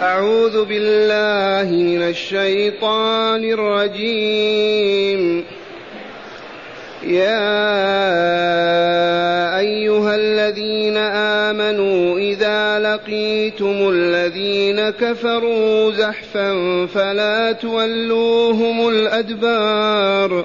أعوذ بالله من الشيطان الرجيم. يا أيها الذين آمنوا إذا لقيتم الذين كفروا زحفا فلا تولوهم الأدبار.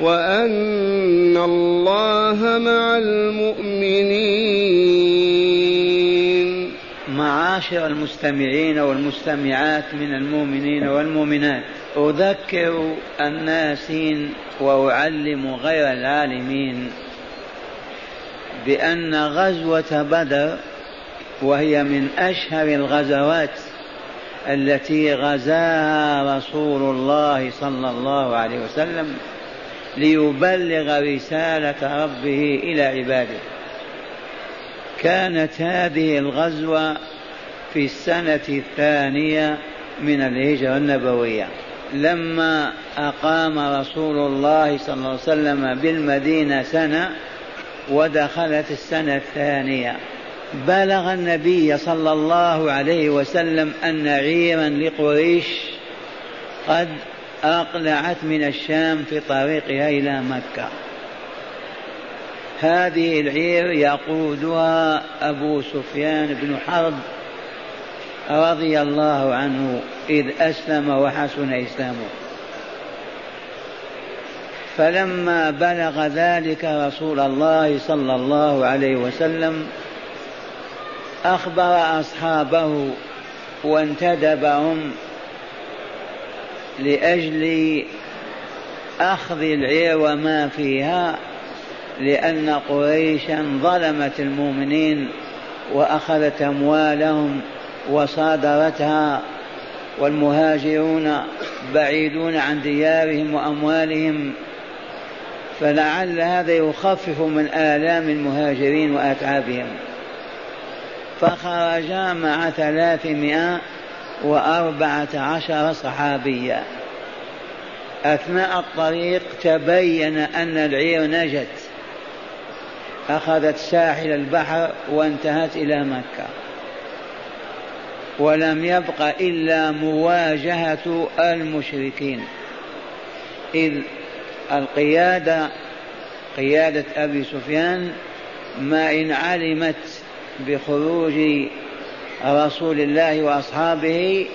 وأن الله مع المؤمنين. معاشر المستمعين والمستمعات من المؤمنين والمؤمنات. أذكر الناسين وأعلم غير العالمين بأن غزوة بدر وهي من أشهر الغزوات التي غزاها رسول الله صلى الله عليه وسلم ليبلغ رسالة ربه إلى عباده. كانت هذه الغزوة في السنة الثانية من الهجرة النبوية. لما أقام رسول الله صلى الله عليه وسلم بالمدينة سنة ودخلت السنة الثانية. بلغ النبي صلى الله عليه وسلم أن عيرا لقريش قد أقلعت من الشام في طريقها إلى مكة. هذه العير يقودها أبو سفيان بن حرب رضي الله عنه إذ أسلم وحسن إسلامه. فلما بلغ ذلك رسول الله صلى الله عليه وسلم أخبر أصحابه وانتدبهم لأجل أخذ العير وما فيها لأن قريشا ظلمت المؤمنين وأخذت أموالهم وصادرتها والمهاجرون بعيدون عن ديارهم وأموالهم. فلعل هذا يخفف من آلام المهاجرين وأتعابهم. فخرجا مع ثلاثمائة وأربعة عشر صحابيا. أثناء الطريق تبين أن العير نجت. أخذت ساحل البحر وانتهت إلى مكة. ولم يبق إلا مواجهة المشركين. إذ القيادة قيادة أبي سفيان ما إن علمت بخروج رسول الله وأصحابه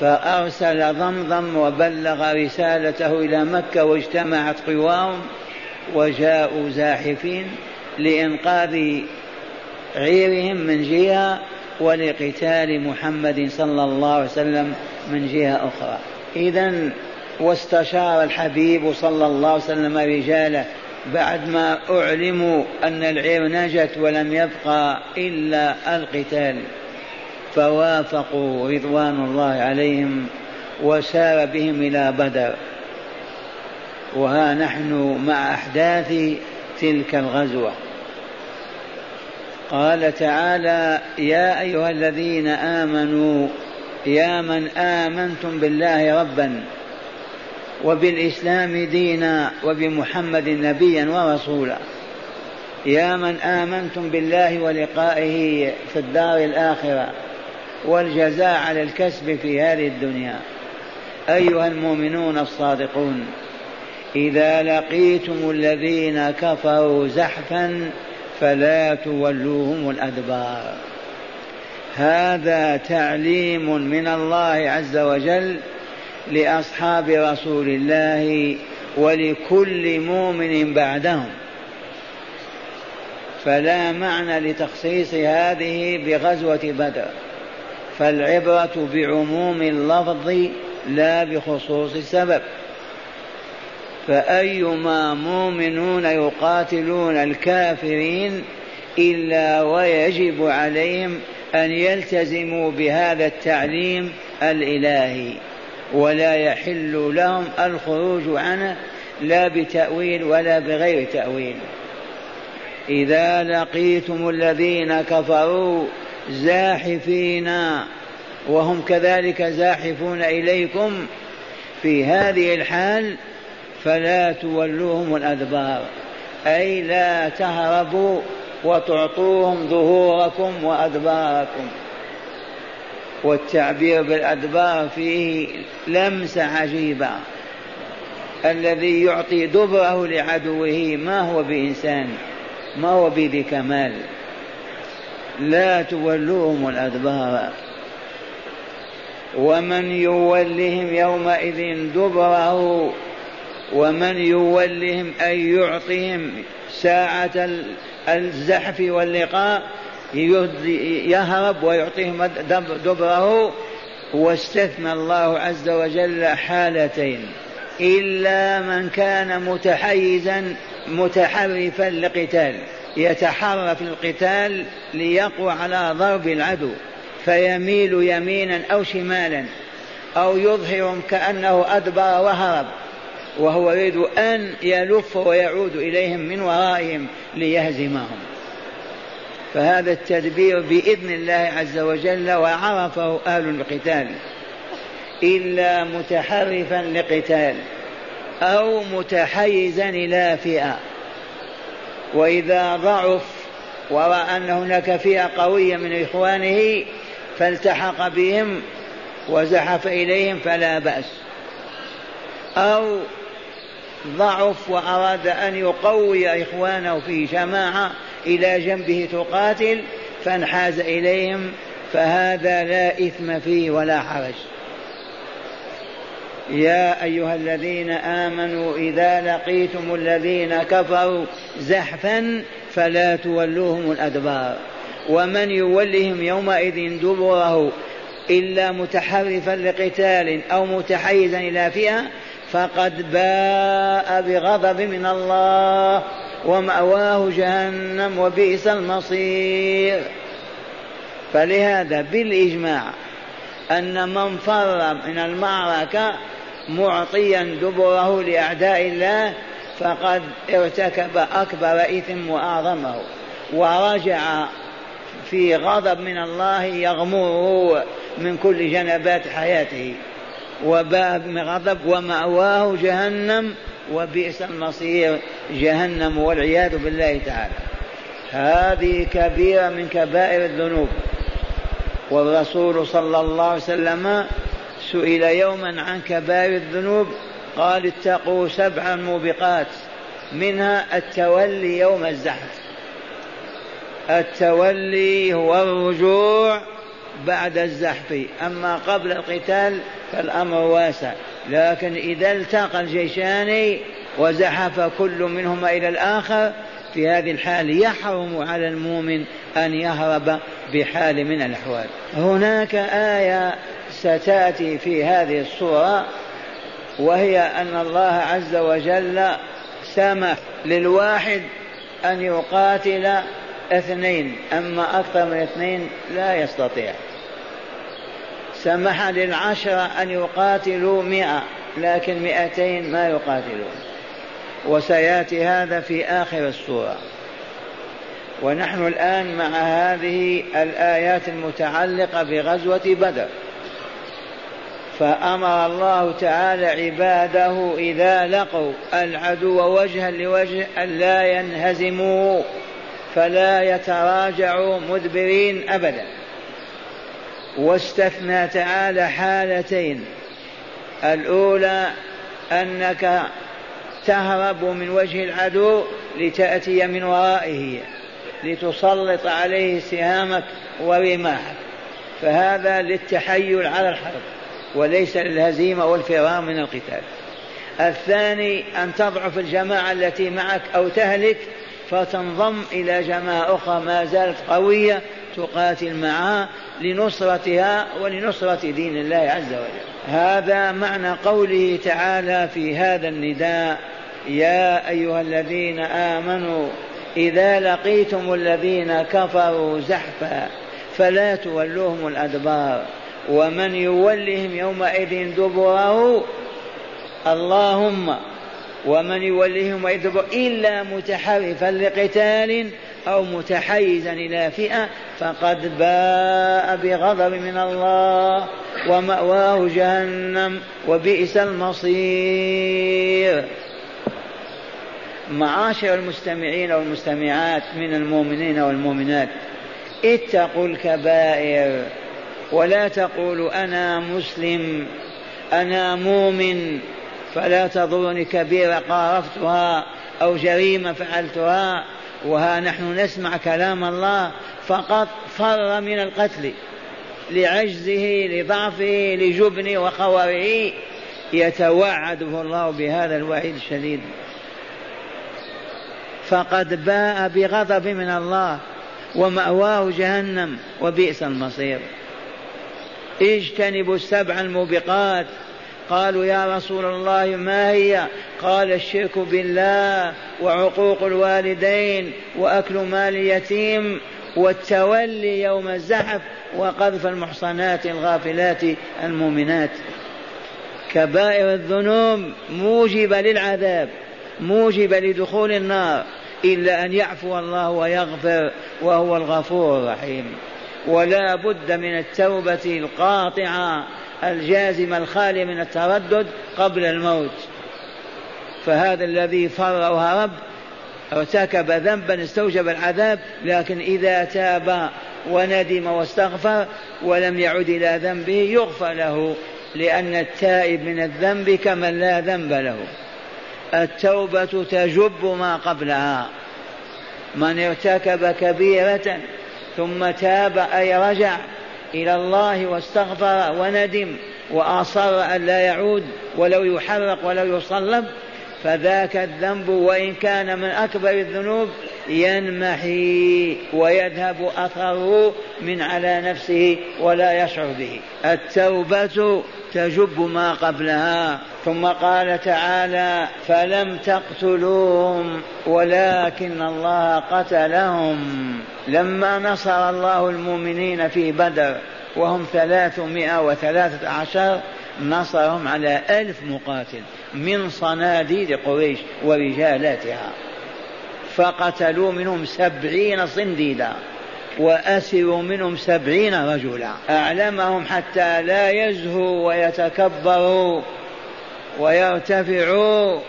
فأرسل ضمضم وبلغ رسالته إلى مكة واجتمعت قواهم وجاءوا زاحفين لإنقاذ عيرهم من جهة ولقتال محمد صلى الله عليه وسلم من جهة أخرى. اذا واستشار الحبيب صلى الله عليه وسلم رجاله بعد ما أعلموا أن العير نجت ولم يبقى إلا القتال فوافقوا رضوان الله عليهم وسار بهم إلى بدر. وها نحن مع أحداث تلك الغزوة. قال تعالى يا أيها الذين آمنوا يا من آمنتم بالله ربا وبالإسلام دينا وبمحمد نبيا ورسولا. يا من آمنتم بالله ولقائه في الدار الآخرة والجزاء على الكسب في هذه الدنيا. أيها المؤمنون الصادقون إذا لقيتم الذين كفروا زحفا فلا تولوهم الأدبار. هذا تعليم من الله عز وجل لأصحاب رسول الله ولكل مؤمن بعدهم. فلا معنى لتخصيص هذه بغزوة بدر فالعبرة بعموم اللفظ لا بخصوص السبب. فأيما مؤمنون يقاتلون الكافرين إلا ويجب عليهم أن يلتزموا بهذا التعليم الإلهي. ولا يحل لهم الخروج عنه لا بتأويل ولا بغير تأويل. إذا لقيتم الذين كفروا زاحفين وهم كذلك زاحفون إليكم في هذه الحال فلا تولوهم الأدبار. أي لا تهربوا وتعطوهم ظهوركم وأدباركم. والتعبير بالأدبار فيه لمسة عجيبة. الذي يعطي دبره لعدوه ما هو بإنسان ما هو بذي كمال لا تولوهم الأدبار. ومن يولهم يومئذ دبره ومن يولهم أي يعطيهم ساعة الزحف واللقاء يهرب ويعطيهم دبره. واستثنى الله عز وجل حالتين. إلا من كان متحيزا متحرفا لقتال. يتحرف القتال ليقوى على ضرب العدو. فيميل يمينا أو شمالا. أو يظهر كأنه أدبر وهرب. وهو يريد أن يلف ويعود إليهم من ورائهم ليهزمهم. فهذا التدبير بإذن الله عز وجل وعرفه أهل القتال. إلا متحرفا لقتال أو متحيزا إلى فئة. وإذا ضعف ورأى أن هناك فئة قوية من إخوانه فالتحق بهم وزحف إليهم فلا بأس. أو ضعف وأراد أن يقوي إخوانه في جماعة إلى جنبه تقاتل فانحاز إليهم فهذا لا إثم فيه ولا حرج. يا أيها الذين آمنوا إذا لقيتم الذين كفروا زحفا فلا تولوهم الأدبار. ومن يولهم يومئذ دبره إلا متحرفا لقتال أو متحيزا إلى فئة فقد باء بغضب من الله. ومأواه جهنم وبئس المصير. فلهذا بالإجماع أن من فر من المعركة معطيا دبره لأعداء الله فقد ارتكب أكبر إثم وأعظمه ورجع في غضب من الله يغمره من كل جنبات حياته. وباء بغضب ومأواه جهنم وبئس المصير جهنم والعياذ بالله تعالى. هذه كبيرة من كبائر الذنوب. والرسول صلى الله عليه وسلم سئل يوما عن كبائر الذنوب قال اتقوا سبع موبقات منها التولي يوم الزحف. التولي هو الرجوع بعد الزحف. أما قبل القتال فالأمر واسع. لكن إذا التقى الجيشان وزحف كل منهما إلى الآخر في هذه الحال يحرم على المؤمن أن يهرب بحال من الأحوال. هناك آية ستأتي في هذه الصورة وهي أن الله عز وجل سمح للواحد أن يقاتل اثنين أما أكثر من اثنين لا يستطيع. سمح للعشرة أن يقاتلوا مئة لكن مئتين ما يقاتلون. وسيأتي هذا في آخر السورة. ونحن الآن مع هذه الآيات المتعلقة بغزوة بدر. فأمر الله تعالى عباده إذا لقوا العدو وجها لوجه ألا ينهزموا فلا يتراجعوا مدبرين أبدا. واستثنى تعالى حالتين. الأولى أنك تهرب من وجه العدو لتأتي من ورائه لتسلط عليه سهامك ورماحك. فهذا للتحيل على الحرب وليس للهزيمة والفرار من القتال. الثاني أن تضعف الجماعة التي معك أو تهلك فتنضم إلى جماعة أخرى ما زالت قوية تقاتل معها لنصرتها ولنصرة دين الله عز وجل. هذا معنى قوله تعالى في هذا النداء يا أيها الذين آمنوا إذا لقيتم الذين كفروا زحفا فلا تولوهم الأدبار. ومن يولهم يومئذ دبره اللهم ومن يولهم دبره إلا متحرفا لقتال أو متحيزا إلى فئة فقد باء بغضب من الله ومأواه جهنم وبئس المصير. معاشر المستمعين والمستمعات من المؤمنين والمؤمنات اتقوا الكبائر ولا تقولوا أنا مسلم أنا مؤمن فلا تضرني كبيرة قارفتها أو جريمة فعلتها. وها نحن نسمع كلام الله فقط فر من القتل لعجزه لضعفه لجبنه وخواره يتوعده الله بهذا الوعيد الشديد. فقد باء بغضب من الله ومأواه جهنم وبئس المصير. اجتنبوا السبع الموبقات قالوا يا رسول الله ما هي؟ قال الشرك بالله وعقوق الوالدين وأكل مال اليتيم والتولي يوم الزحف وقذف المحصنات الغافلات المؤمنات. كبائر الذنوب موجبه للعذاب موجبه لدخول النار إلا أن يعفو الله ويغفر وهو الغفور الرحيم. ولا بد من التوبة القاطعة الجازم الخالي من التردد قبل الموت. فهذا الذي فر وهرب ارتكب ذنبا استوجب العذاب لكن إذا تاب وندم واستغفر ولم يعد إلى ذنبه يغفر له لأن التائب من الذنب كمن لا ذنب له. التوبة تجب ما قبلها. من ارتكب كبيرة ثم تاب أي رجع إلى الله واستغفر وندم وأصر أن لا يعود ولو يحرق ولو يصلب فذاك الذنب وإن كان من أكبر الذنوب ينمحي ويذهب أثره من على نفسه ولا يشعر به. التوبة تجب ما قبلها. ثم قال تعالى فلم تقتلوهم ولكن الله قتلهم. لما نصر الله المؤمنين في بدر وهم ثلاثمائة وثلاثة عشر نصرهم على ألف مقاتل. من صناديد قريش ورجالاتها. فقتلوا منهم سبعين صنديدا وأسروا منهم سبعين رجلا. أعلمهم حتى لا يزهوا ويتكبروا ويرتفعوا.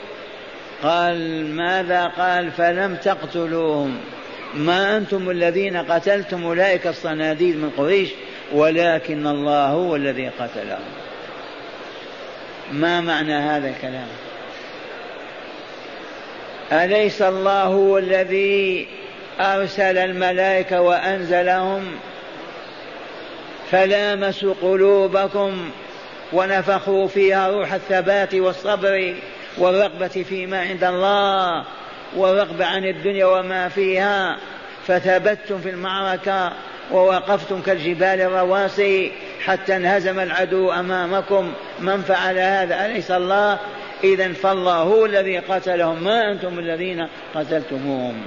قال ماذا قال؟ فلم تقتلوهم. ما أنتم الذين قتلتم أولئك الصناديد من قريش ولكن الله هو الذي قتلهم. ما معنى هذا الكلام؟ أليس الله هو الذي أرسل الملائكة وأنزلهم فلامسوا قلوبكم ونفخوا فيها روح الثبات والصبر والرغبة فيما عند الله والرغبة عن الدنيا وما فيها؟ فثبتتم في المعركة ووقفتم كالجبال الرواسي حتى انهزم العدو أمامكم. من فعل هذا؟ أليس الله؟ إذا فالله هو الذي قتلهم. ما أنتم الذين قتلتموهم؟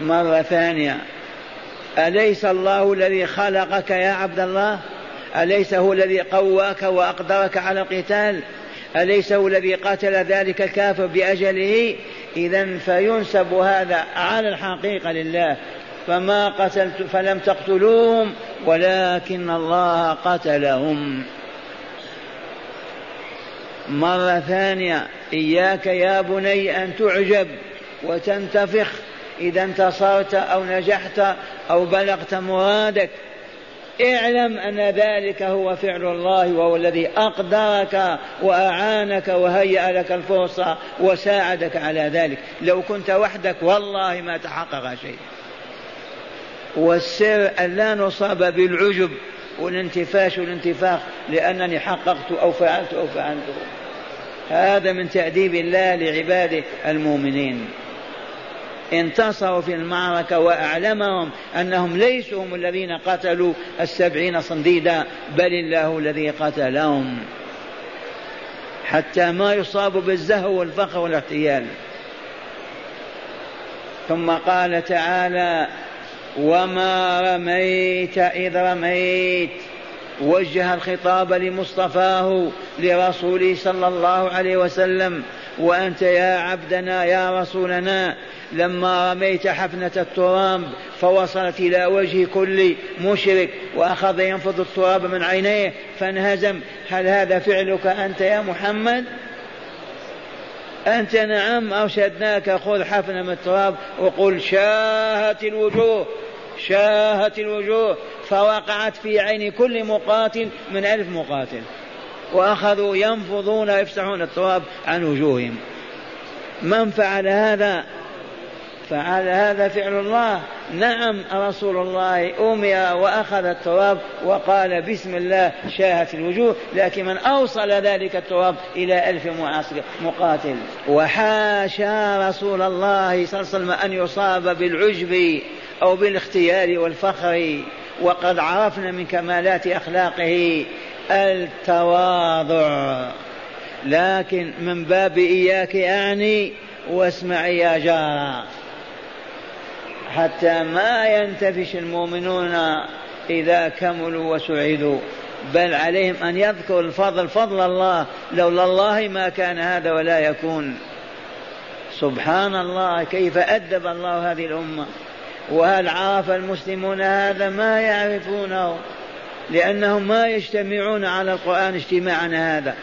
مرة ثانية. أليس الله الذي خلقك يا عبد الله؟ أليس هو الذي قواك وأقدرك على القتال؟ أليس هو الذي قتل ذلك الكافر بأجله؟ إذا فينسب هذا على الحقيقة لله. فما قتلت فلم تقتلوهم ولكن الله قتلهم. مرة ثانية إياك يا بني أن تعجب وتنتفخ إذا انتصرت أو نجحت أو بلغت مرادك. اعلم أن ذلك هو فعل الله وهو الذي أقدرك وأعانك وهيأ لك الفرصة وساعدك على ذلك. لو كنت وحدك والله ما تحقق شيء والسر أن لا نصاب بالعجب والانتفاش والانتفاخ لأنني حققت أو فعلت أو فعلت. هذا من تأديب الله لعباده المؤمنين. انتصروا في المعركة وأعلمهم أنهم ليسوا هم الذين قتلوا السبعين صنديدا بل الله الذي قتلهم. حتى ما يصابوا بالزهو والفخر والاغتيال ثم قال تعالى وما رميت إذ رميت وجه الخطاب لمصطفاه لرسوله صلى الله عليه وسلم وأنت يا عبدنا يا رسولنا لما رميت حفنة التراب فوصلت إلى وجه كل مشرك وأخذ ينفض التراب من عينيه فانهزم. هل هذا فعلك أنت يا محمد؟ أنت نعم أرشدناك خذ حفنة من التراب وقل شاهت الوجوه. شاهت الوجوه فوقعت في عين كل مقاتل من ألف مقاتل. وأخذوا ينفضون ويفسحون التراب عن وجوههم. من فعل هذا؟ فعل هذا فعل الله. نعم رسول الله أمر وأخذ التراب وقال بسم الله شاهت الوجوه لكن من أوصل ذلك التراب إلى ألف مقاتل. وحاشا رسول الله صلى الله عليه وسلم أن يصاب بالعجب. أو بالاختيار والفخر وقد عرفنا من كمالات أخلاقه التواضع. لكن من باب إياك أعني واسمعي يا جارة. حتى ما ينتفش المؤمنون إذا كملوا وسعدوا بل عليهم أن يذكروا الفضل فضل الله لولا الله ما كان هذا ولا يكون. سبحان الله كيف أدب الله هذه الأمة. وهل عرف المسلمون هذا ما يعرفونه؟ لأنهم ما يجتمعون على القرآن اجتماعنا هذا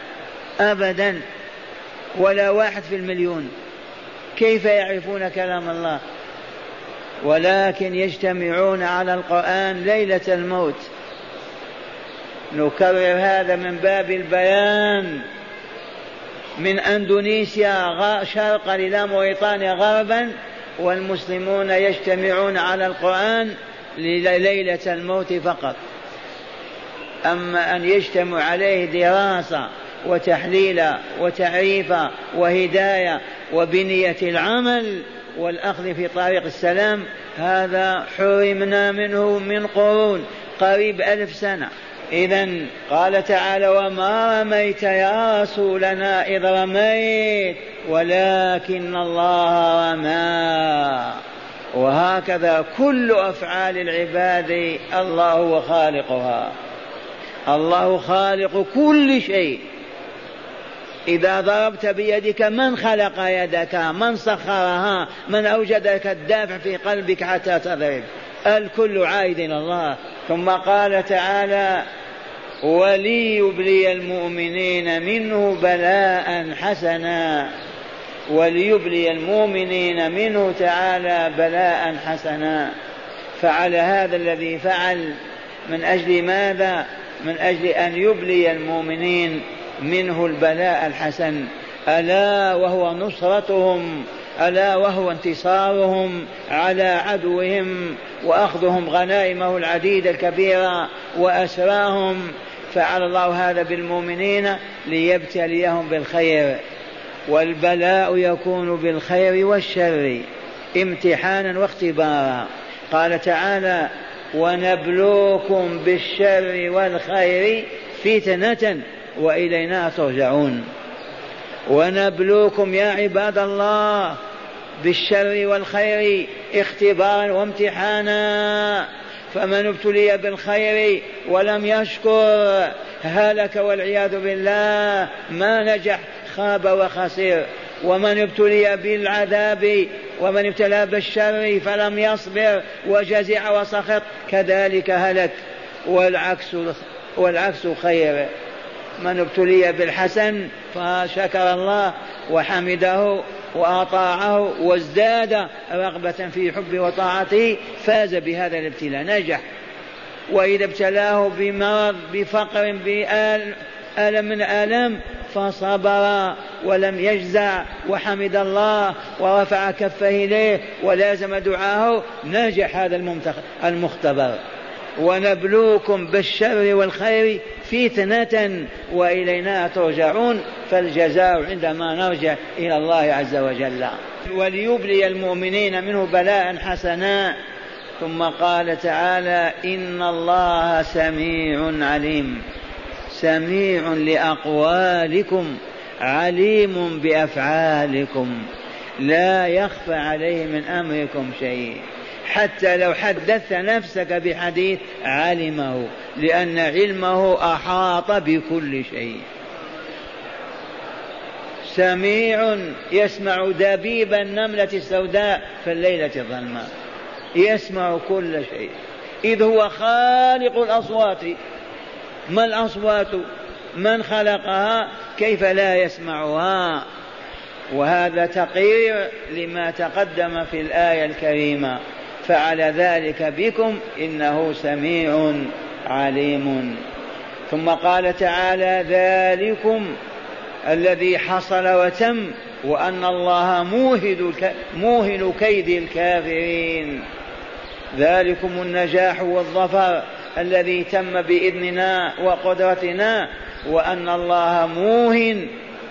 أبدا ولا واحد في المليون. كيف يعرفون كلام الله؟ ولكن يجتمعون على القرآن ليلة الموت. نكرر هذا من باب البيان. من أندونيسيا شرقا إلى موريطانيا غربا والمسلمون يجتمعون على القرآن ليلة الموت فقط. أما أن يجتمع عليه دراسة وتحليل وتعريف وهداية وبنية العمل والأخذ في طريق السلام هذا حرمنا منه من قرون قريب ألف سنة. إذا قال تعالى وما رميت يا رسولنا إذ رميت ولكن الله رمى وهكذا كل أفعال العباد الله هو خالقها الله خالق كل شيء. إذا ضربت بيدك من خلق يدك؟ من سخرها؟ من أوجدك الدافع في قلبك حتى تضرب؟ الكل عائد إلى الله. ثم قال تعالى وليبلي المؤمنين منه بلاء حسنا. وليبلي المؤمنين منه تعالى بلاء حسنا. فعل هذا الذي فعل من أجل ماذا؟ من أجل أن يبلي المؤمنين منه البلاء الحسن. ألا وهو نصرتهم ألا وهو انتصارهم على عدوهم وأخذهم غنائمه العديدة الكبيرة وأسراهم فعل الله هذا بالمؤمنين ليبتليهم بالخير والبلاء يكون بالخير والشر امتحانا واختبارا. قال تعالى ونبلوكم بالشر والخير فتنة وإلينا ترجعون. ونبلوكم يا عباد الله بالشر والخير اختبارا وامتحانا. فمن ابتلي بالخير ولم يشكر هلك والعياذ بالله ما نجح خاب وخسر. ومن ابتلي بالعذاب ومن ابتلى بالشر فلم يصبر وجزع وسخط كذلك هلك. والعكس والعكس خير. من ابتلي بالحسن فشكر الله وحمده وأطاعه وازداد رغبة في حبه وطاعته فاز بهذا الابتلاء نجح. وإذا ابتلاه بمرض بفقر بألم من آلام فصبر ولم يجزع وحمد الله ورفع كفه إليه ولازم دعاه نجح هذا المختبر. ونبلوكم بالشر والخير فتنة وإلينا ترجعون فالجزاء عندما نرجع إلى الله عز وجل. وليبلي المؤمنين منه بلاء حسنا. ثم قال تعالى إن الله سميع عليم. سميع لأقوالكم عليم بأفعالكم. لا يخفى عليه من أمركم شيء. حتى لو حدثت نفسك بحديث علمه لأن علمه أحاط بكل شيء. سميع يسمع دبيب النملة السوداء في الليلة الظلماء. يسمع كل شيء. إذ هو خالق الأصوات. ما الأصوات؟ من خلقها؟ كيف لا يسمعها؟ وهذا تقرير لما تقدم في الآية الكريمة. فعل ذلك بكم إنه سميع عليم. ثم قال تعالى ذلكم الذي حصل وتم وأن الله موهن كيد الكافرين. ذلكم النجاح والظفر الذي تم بإذننا وقدرتنا وأن الله موهن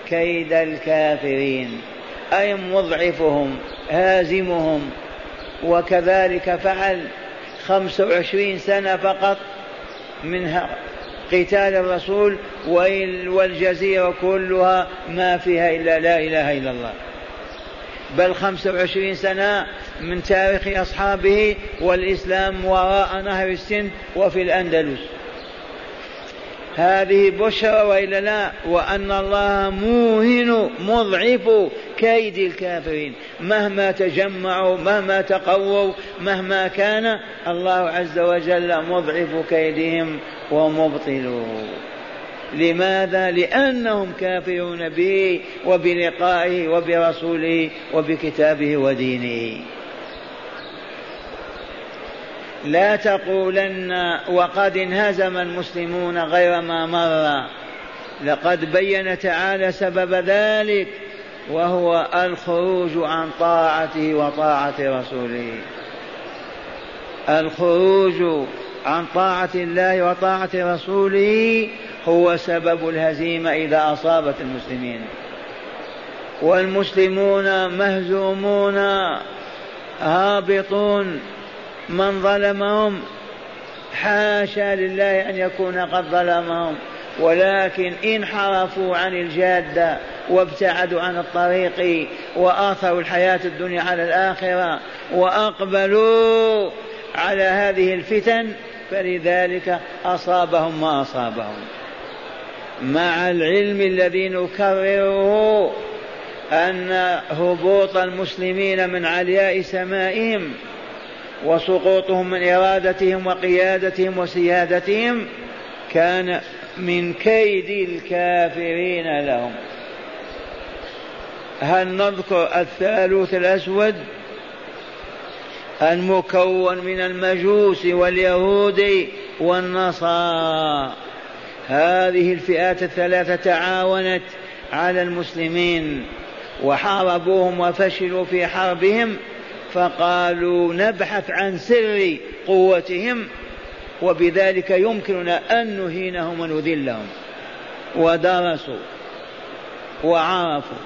كيد الكافرين. أي مضعفهم هازمهم وكذلك فعل خمس وعشرين سنة فقط من قتال الرسول والجزيرة كلها ما فيها إلا لا إله إلا الله. بل خمس وعشرين سنة من تاريخ أصحابه والإسلام وراء نهر السند وفي الأندلس. هذه بشرى وإلا لا؟ وأن الله موهن مضعف كيد الكافرين. مهما تجمعوا مهما تقووا مهما كان الله عز وجل مضعف كيدهم ومبطلوه. لماذا؟ لأنهم كافرون به وبلقائه وبرسوله وبكتابه ودينه. لا تقولن وقد انهزم المسلمون غير ما مر. لقد بين تعالى سبب ذلك وهو الخروج عن طاعته وطاعة رسوله. الخروج عن طاعة الله وطاعة رسوله هو سبب الهزيمة إذا أصابت المسلمين. والمسلمون مهزومون هابطون من ظلمهم حاشا لله أن يكون قد ظلمهم. ولكن انحرفوا عن الجاده وابتعدوا عن الطريق وآثروا الحياة الدنيا على الآخرة وأقبلوا على هذه الفتن فلذلك أصابهم ما أصابهم. مع العلم الذي نكرره أن هبوط المسلمين من علياء سمائهم وسقوطهم من إرادتهم وقيادتهم وسيادتهم كان من كيد الكافرين لهم. هل نذكر الثالوث الأسود؟ المكون من المجوس واليهود والنصارى. هذه الفئات الثلاثة تعاونت على المسلمين وحاربوهم وفشلوا في حربهم فقالوا نبحث عن سر قوتهم وبذلك يمكننا أن نهينهم ونذلهم. ودرسوا وعرفوا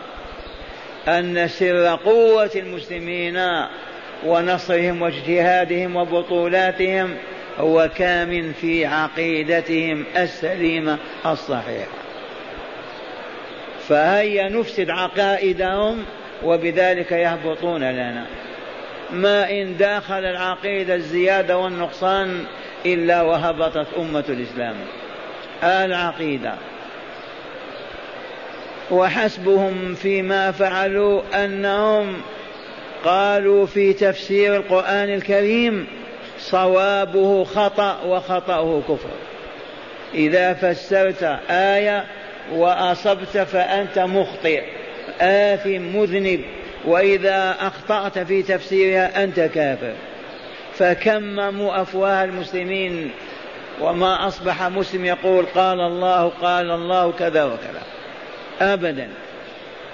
أن سر قوة المسلمين ونصرهم واجتهادهم وبطولاتهم هو كامن في عقيدتهم السليمة الصحيحة. فهيا نفسد عقائدهم وبذلك يهبطون لنا. ما إن داخل العقيدة الزيادة والنقصان إلا وهبطت أمة الإسلام. العقيدة. وحسبهم فيما فعلوا أنهم وقالوا في تفسير القرآن الكريم صوابه خطأ وخطأه كفر. إذا فسرت آية وأصبت فأنت مخطئ آثم مذنب. وإذا أخطأت في تفسيرها أنت كافر. فكمموا أفواه المسلمين وما أصبح مسلم يقول قال الله قال الله كذا وكذا. أبدا.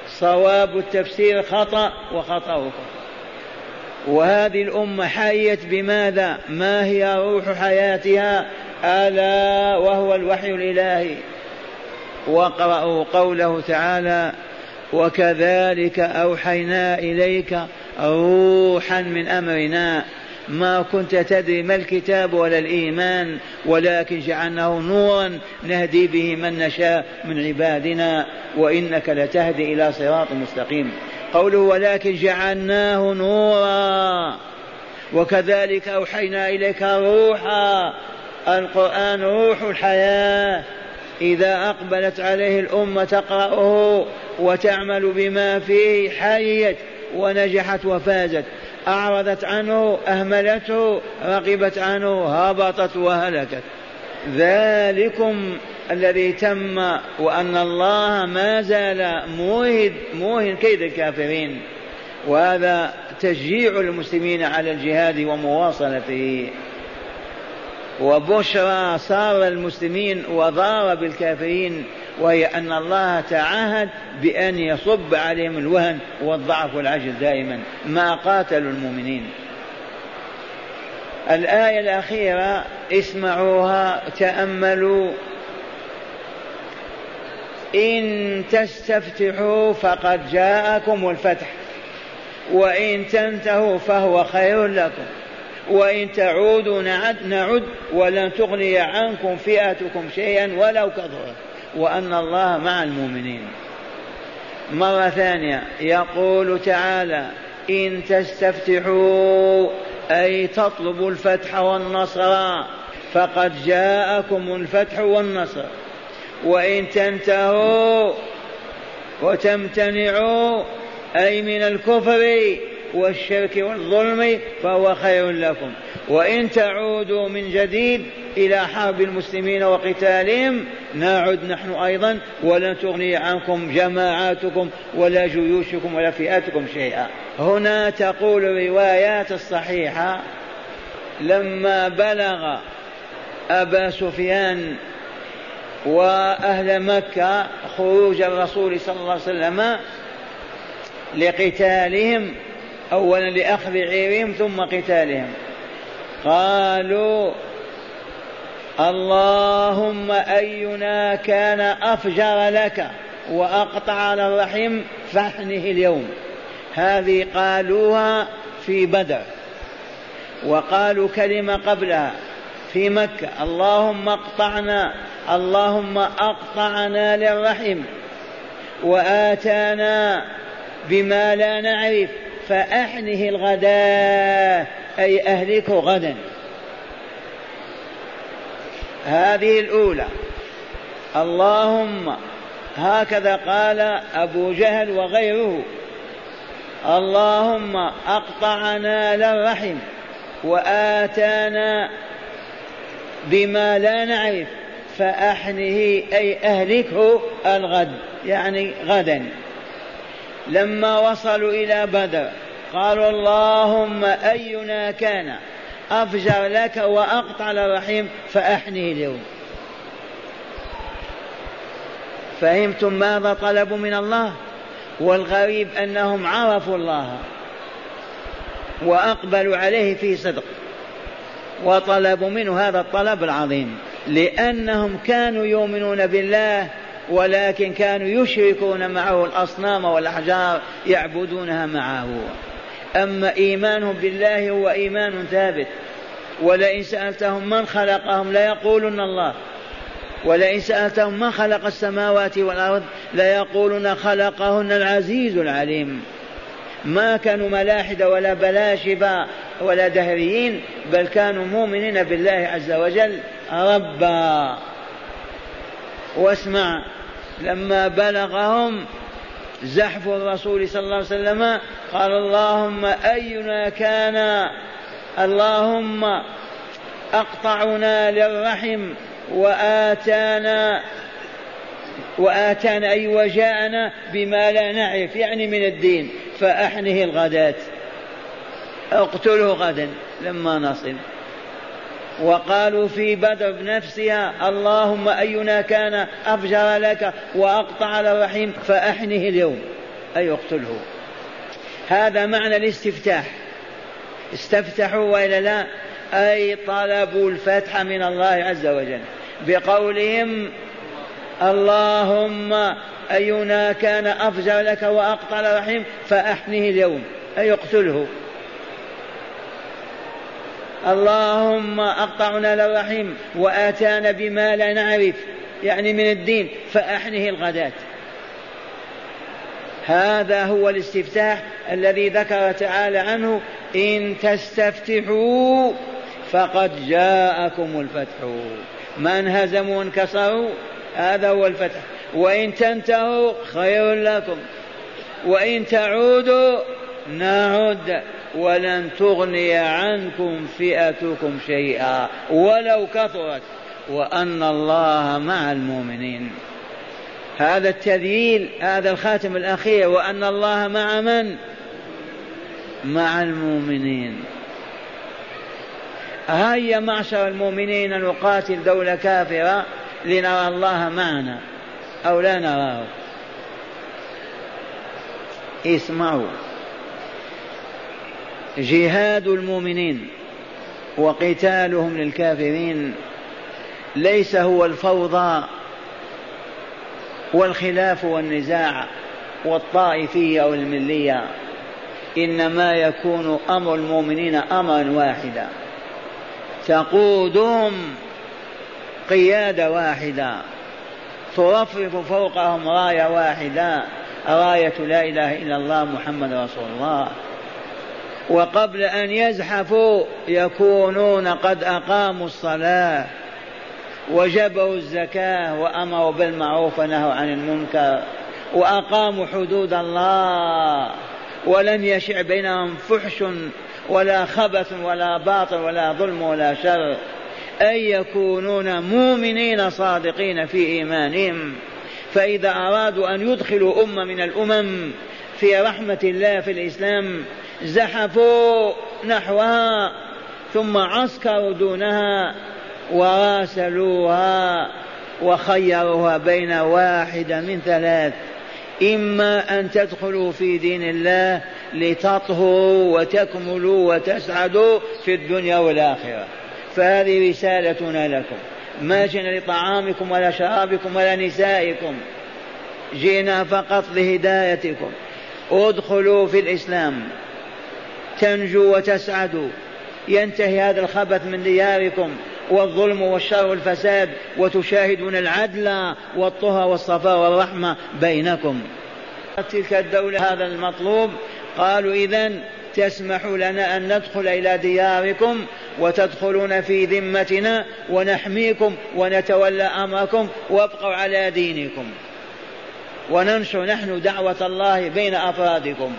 صواب التفسير خطأ وخطأه خطأ وهذه الأمة حيت بماذا؟ ما هي روح حياتها؟ ألا وهو الوحي الإلهي. واقرأوا قوله تعالى وكذلك أوحينا إليك روحا من أمرنا. ما كنت تدري ما الكتاب ولا الإيمان ولكن جعلناه نورا نهدي به من نشاء من عبادنا وإنك لتهدي إلى صراط مستقيم. قوله ولكن جعلناه نورا. وكذلك أوحينا إليك روحا. القرآن روح الحياة. إذا أقبلت عليه الأمة تقرأه وتعمل بما فيه حيت ونجحت وفازت. أعرضت عنه أهملته رغبت عنه هبطت وهلكت. ذلكم الذي تم وأن الله ما زال موهد موهن كيد الكافرين. وهذا تشجيع المسلمين على الجهاد ومواصلته. وبشرى صار المسلمين وضار بالكافرين وهي أن الله تعهد بأن يصب عليهم الوهن والضعف والعجز دائما ما قاتلوا المؤمنين. الآية الأخيرة اسمعوها تأملوا. إن تستفتحوا فقد جاءكم الفتح وإن تنتهوا فهو خير لكم. وإن تعودوا نعد نعد ولن تغني عنكم فئتكم شيئا ولو كثرت وأن الله مع المؤمنين. مرة ثانية. يقول تعالى إن تستفتحوا أي تطلبوا الفتح والنصر فقد جاءكم الفتح والنصر. وإن تنتهوا وتمتنعوا أي من الكفر والشرك والظلم فهو خير لكم. وإن تعودوا من جديد إلى حرب المسلمين وقتالهم نعد نحن أيضا ولن تغني عنكم جماعاتكم ولا جيوشكم ولا فئاتكم شيئا. هنا تقول الروايات الصحيحة لما بلغ أبا سفيان وأهل مكة خروج الرسول صلى الله عليه وسلم لقتالهم أولا لأخذ عيرهم ثم قتالهم. قالوا اللهم أينا كان أفجر لك وأقطع على الرحم فاحنه اليوم. هذه قالوها في بدر. وقالوا كلمة قبلها في مكة. اللهم اقطعنا اللهم أقطعنا للرحم وآتانا بما لا نعرف. فأحنه الغداء أي أهلكه غدا. هذه الأولى. اللهم هكذا قال أبو جهل وغيره. اللهم أقطعنا للرحم وآتانا بما لا نعرف فأحنه أي أهلكه الغد يعني غدا. لما وصلوا إلى بدر قالوا اللهم أينا كان أفجر لك وأقطع الرحيم فأحنه اليوم. فهمتم ماذا طلبوا من الله؟ والغريب أنهم عرفوا الله وأقبلوا عليه في صدق. وطلبوا منه هذا الطلب العظيم لأنهم كانوا يؤمنون بالله ولكن كانوا يشركون معه الأصنام والأحجار يعبدونها معه. أما إيمانهم بالله هو إيمان ثابت. ولئن سألتهم من خلقهم ليقولن الله. ولئن سألتهم من خلق السماوات والأرض ليقولن خلقهن العزيز العليم. ما كانوا ملاحدة ولا بلاشبة ولا دهريين بل كانوا مؤمنين بالله عز وجل. ربا. واسمع لما بلغهم زحف الرسول صلى الله عليه وسلم قال اللهم أينا كان اللهم أقطعنا للرحم وآتانا وآتانا أي وجاءنا بما لا نعرف يعني من الدين فأحنه الغداة. اقتله غدا لما نصل. وقالوا في بدر بنفسها اللهم أينا كان أفجر لك وأقطع الرحيم فأحنه اليوم. أي اقتله. هذا معنى الاستفتاح. استفتحوا وإلا لا؟ أي طلبوا الفتح من الله عز وجل. بقولهم اللهم أينا كان أفجر لك وأقطع الرحيم فأحنه اليوم. أي اقتله. اللهم أقطعنا للرحيم وآتانا بما لا نعرف يعني من الدين فأحنه الغداة. هذا هو الاستفتاح الذي ذكر تعالى عنه إن تستفتحوا فقد جاءكم الفتح. من هزموا وانكسروا هذا هو الفتح. وإن تنتهوا خير لكم وإن تعودوا نعد ولن تغني عنكم فئتكم شيئا ولو كثرت وأن الله مع المؤمنين. هذا التذييل هذا الخاتم الأخير وأن الله مع من؟ مع المؤمنين. هيا معشر المؤمنين نقاتل دولة كافرة لنرى الله معنا أو لا نراه. اسمعوا. جهاد المؤمنين وقتالهم للكافرين ليس هو الفوضى والخلاف والنزاع والطائفية والملية إنما يكون أمر المؤمنين أمرا واحدا. تقودهم قيادة واحدة ترفرف فوقهم راية واحدة راية لا إله إلا الله محمد رسول الله. وقبل أن يزحفوا يكونون قد أقاموا الصلاة وجبوا الزكاة وأمروا بالمعروف ونهوا عن المنكر وأقاموا حدود الله ولم يشع بينهم فحش ولا خبث ولا باطل ولا ظلم ولا شر. أن يكونون مؤمنين صادقين في إيمانهم. فإذا أرادوا أن يدخلوا أمة من الأمم في رحمة الله في الإسلام زحفوا نحوها ثم عسكروا دونها وراسلوها وخيروها بين واحدة من ثلاث. إما أن تدخلوا في دين الله لتطهروا وتكملوا وتسعدوا في الدنيا والآخرة. فهذه رسالتنا لكم. ما جئنا لطعامكم ولا شرابكم ولا نسائكم. جئنا فقط لهدايتكم. ادخلوا في الإسلام. تنجو وتسعدوا ينتهي هذا الخبث من دياركم والظلم والشر والفساد وتشاهدون العدل والطهى والصفاء والرحمة بينكم. تلك الدولة هذا المطلوب. قالوا إذا تسمح لنا أن ندخل إلى دياركم وتدخلون في ذمتنا ونحميكم ونتولى أمركم وابقوا على دينكم. وننشر نحن دعوة الله بين أفرادكم.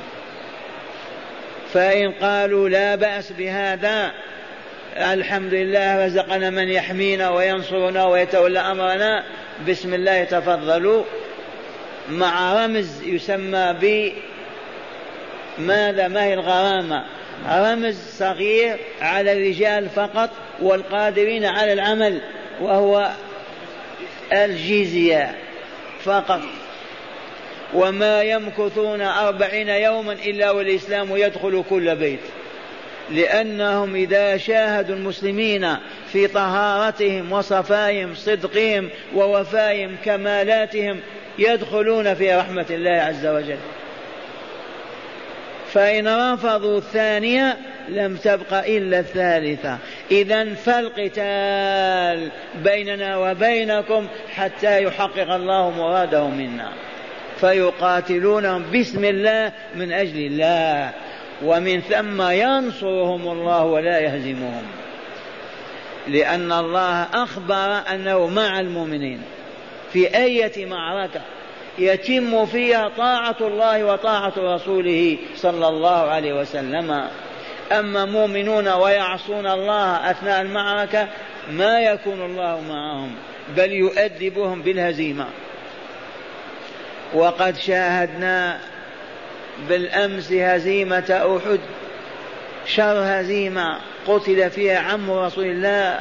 فإن قالوا لا بأس بهذا الحمد لله رزقنا من يحمينا وينصرنا ويتولى أمرنا. بسم الله تفضلوا. مع رمز يسمى ب ماذا؟ ما هي الغرامة؟ رمز صغير على الرجال فقط والقادرين على العمل وهو الجزية فقط. وما يمكثون أربعين يوما إلا والإسلام يدخل كل بيت. لأنهم إذا شاهدوا المسلمين في طهارتهم وصفائهم صدقهم ووفائهم كمالاتهم يدخلون في رحمة الله عز وجل. فإن رفضوا الثانية لم تبق إلا الثالثة. إذا فالقتال بيننا وبينكم حتى يحقق الله مراده منا. فيقاتلونهم باسم الله من أجل الله ومن ثم ينصرهم الله ولا يهزمهم. لأن الله أخبر أنه مع المؤمنين في أية معركة يتم فيها طاعة الله وطاعة رسوله صلى الله عليه وسلم. أما مؤمنون ويعصون الله أثناء المعركة ما يكون الله معهم بل يؤدبهم بالهزيمة. وقد شاهدنا بالأمس هزيمة أحد شر هزيمة قتل فيها عم رسول الله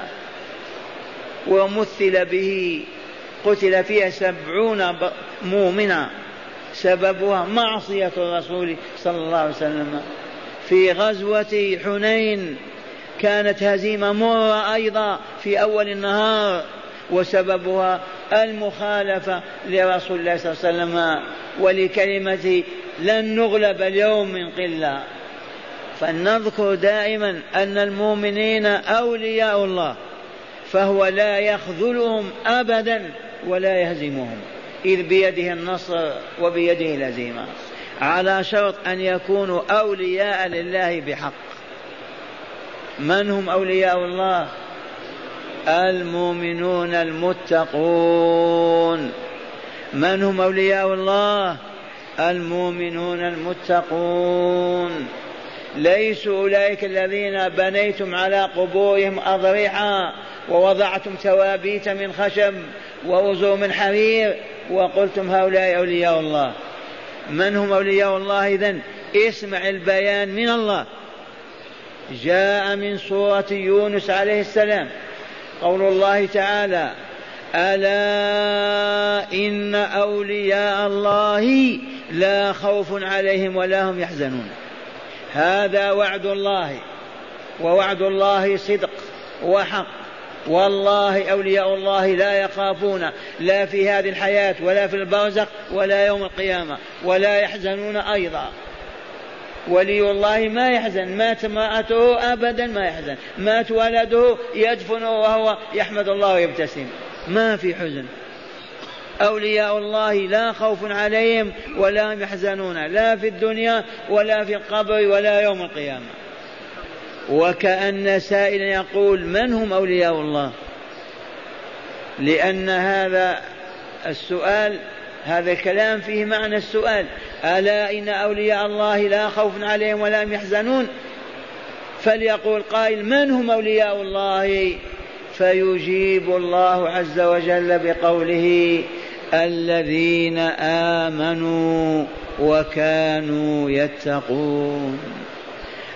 ومثل به قتل فيها سبعون مؤمنا سببها معصية الرسول صلى الله عليه وسلم. في غزوة حنين كانت هزيمة مرة أيضا في أول النهار وسببها المخالفة لرسول الله صلى الله عليه وسلم ولكلمة لن نغلب اليوم من قلة. فلنذكر دائما أن المؤمنين أولياء الله فهو لا يخذلهم أبدا ولا يهزمهم إذ بيده النصر وبيده الهزيمة على شرط أن يكونوا أولياء لله بحق. من هم أولياء الله؟ المؤمنون المتقون. من هم أولياء الله؟ المؤمنون المتقون. ليسوا أولئك الذين بنيتم على قبورهم أضرحا ووضعتم توابيت من خشب ووزور من حرير وقلتم هؤلاء أولياء الله. من هم أولياء الله إذن؟ اسمع البيان من الله. جاء من سورة يونس عليه السلام. قول الله تعالى ألا إن أولياء الله لا خوف عليهم ولا هم يحزنون. هذا وعد الله ووعد الله صدق وحق. والله أولياء الله لا يخافون لا في هذه الحياة ولا في البرزخ ولا يوم القيامة ولا يحزنون أيضا. ولي الله ما يحزن. مات امرأته أبدا ما يحزن. مات ولده يدفن وهو يحمد الله ويبتسم. ما في حزن. أولياء الله لا خوف عليهم ولا يحزنون. لا في الدنيا ولا في القبر ولا يوم القيامة. وكأن سائلا يقول من هم أولياء الله؟ لأن هذا السؤال هذا الكلام فيه معنى السؤال. ألا إن أولياء الله لا خوف عليهم ولا هم يحزنون؟ فليقول قائل من هم أولياء الله؟ فيجيب الله عز وجل بقوله الذين آمنوا وكانوا يتقون.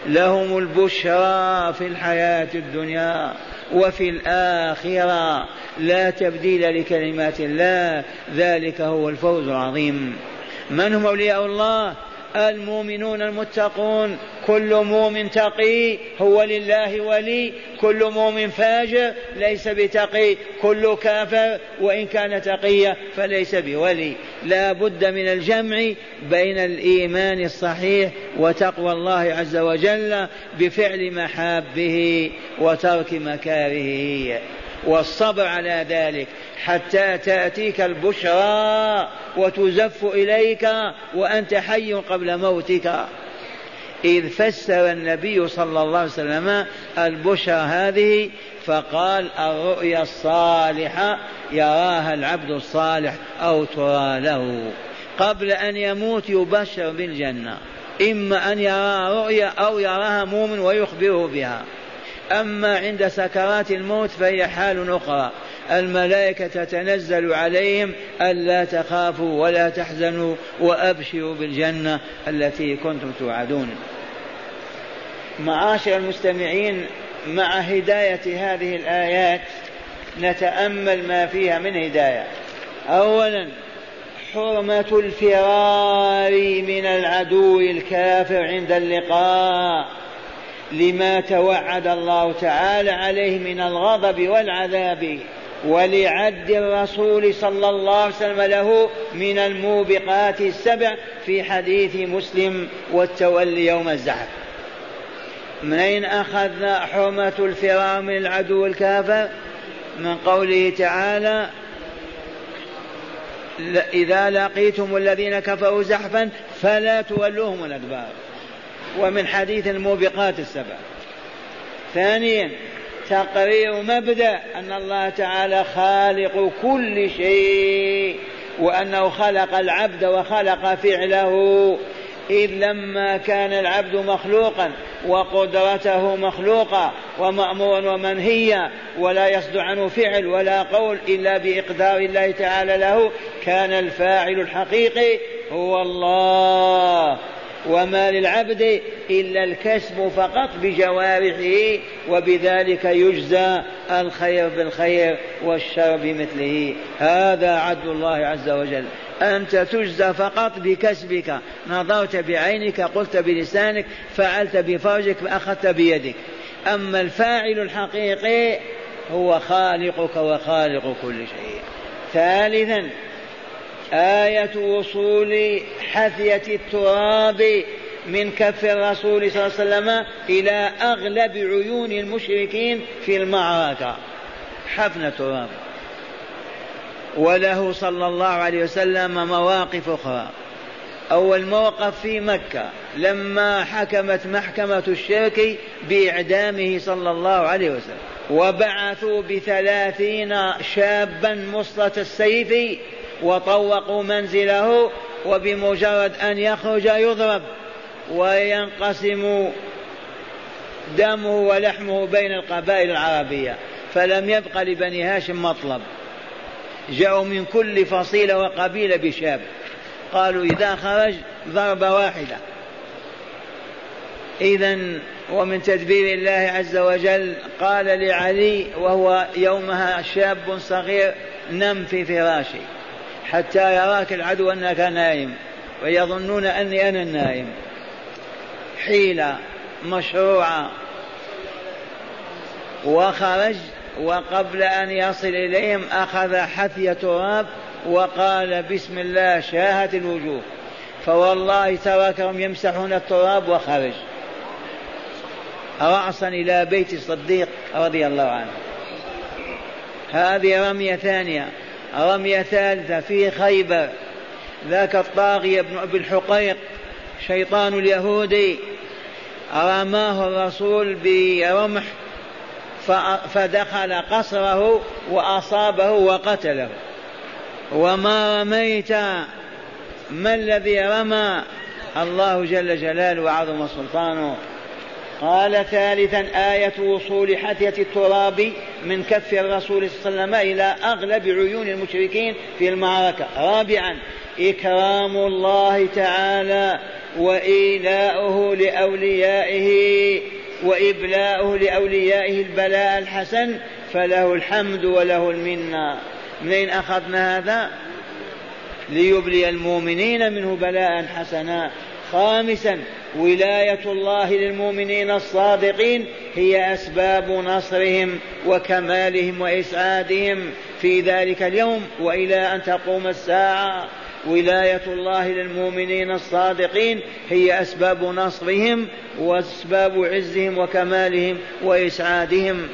لهم البشرى في الحياة الدنيا. وفي الآخرة لا تبديل لكلمات الله ذلك هو الفوز العظيم. من هم أولياء الله؟ المؤمنون المتقون. كل مؤمن تقي هو لله ولي كل مؤمن فاجر ليس بتقي كل كافر وإن كان تقيا فليس بولي. لا بد من الجمع بين الإيمان الصحيح وتقوى الله عز وجل بفعل محابه وترك مكارهه والصبر على ذلك حتى تأتيك البشرى وتزف إليك وأنت حي قبل موتك. إذ فسر النبي صلى الله عليه وسلم البشرى هذه فقال الرؤيا الصالحة يراها العبد الصالح أو ترى له. قبل أن يموت يبشر بالجنة. إما أن يرى رؤيا أو يراها مؤمن ويخبره بها. أما عند سكرات الموت فهي حال أخرى. الملائكة تتنزل عليهم ألا تخافوا ولا تحزنوا وأبشروا بالجنة التي كنتم توعدون. معاشر المستمعين مع هداية هذه الآيات نتأمل ما فيها من هداية. أولا حرمة الفرار من العدو الكافر عند اللقاء لما توعد الله تعالى عليه من الغضب والعذاب. ولعد الرسول صلى الله عليه وسلم له من الموبقات السبع في حديث مسلم والتولي يوم الزحف. من أين أخذنا حرمة الفرار من العدو الكافر؟ من قوله تعالى إذا لقيتم الذين كفروا زحفا فلا تولوهم الأدبار. ومن حديث الموبقات السبع. ثانيا تقرير مبدا أن الله تعالى خالق كل شيء وأنه خلق العبد وخلق فعله. إذ لما كان العبد مخلوقا وقدرته مخلوقة ومأمورا ومنهيا ولا يصدر عنه فعل ولا قول إلا بإقدار الله تعالى له كان الفاعل الحقيقي هو الله. وما للعبد إلا الكسب فقط بجوارحه وبذلك يجزى الخير بالخير والشر بمثله. هذا عدل الله عز وجل. أنت تجزى فقط بكسبك. نظرت بعينك قلت بلسانك فعلت بفرجك فأخذت بيدك. أما الفاعل الحقيقي هو خالقك وخالق كل شيء. ثالثا آية وصول حثية التراب من كف الرسول صلى الله عليه وسلم إلى أغلب عيون المشركين في المعركة. حفن تراب وله صلى الله عليه وسلم مواقف أخرى. أول موقف في مكة لما حكمت محكمة الشرك بإعدامه صلى الله عليه وسلم. وبعثوا بثلاثين شابا مصلة السيف وطوقوا منزله وبمجرد أن يخرج يضرب وينقسم دمه ولحمه بين القبائل العربية. فلم يبق لبني هاشم مطلب. جاءوا من كل فصيلة وقبيلة بشاب. قالوا إذا خرج ضربة واحدة. إذا ومن تدبير الله عز وجل قال لعلي وهو يومها شاب صغير نم في فراشي حتى يراك العدو أنك نايم ويظنون أني أنا النائم حيلة مشروعة وخرج وقبل أن يصل إليهم أخذ حثي تراب وقال بسم الله شاهت الوجوه. فوالله تركهم يمسحون التراب وخرج. رأسا إلى بيت الصديق رضي الله عنه. هذه رمية ثانية. رمية ثالثة في خيبر. ذاك الطاغية بن أبي الحقيق شيطان اليهودي رماه الرسول برمح فدخل قصره وأصابه وقتله. وما رميت ما الذي رمى؟ الله جل جلاله وعظم سلطانه. قال ثالثا آية وصول حثية التراب من كف الرسول صلى الله عليه وسلم إلى أغلب عيون المشركين في المعركة. رابعا إكرام الله تعالى وإيلاؤه لأوليائه وإبلاؤه لأوليائه البلاء الحسن فله الحمد وله المنة. منين أخذنا هذا؟ ليبلي المؤمنين منه بلاء حسنا. خامسا ولاية الله للمؤمنين الصادقين هي أسباب نصرهم وكمالهم وإسعادهم. في ذلك اليوم وإلى أن تقوم الساعة ولاية الله للمؤمنين الصادقين هي أسباب نصرهم وأسباب عزهم وكمالهم وإسعادهم.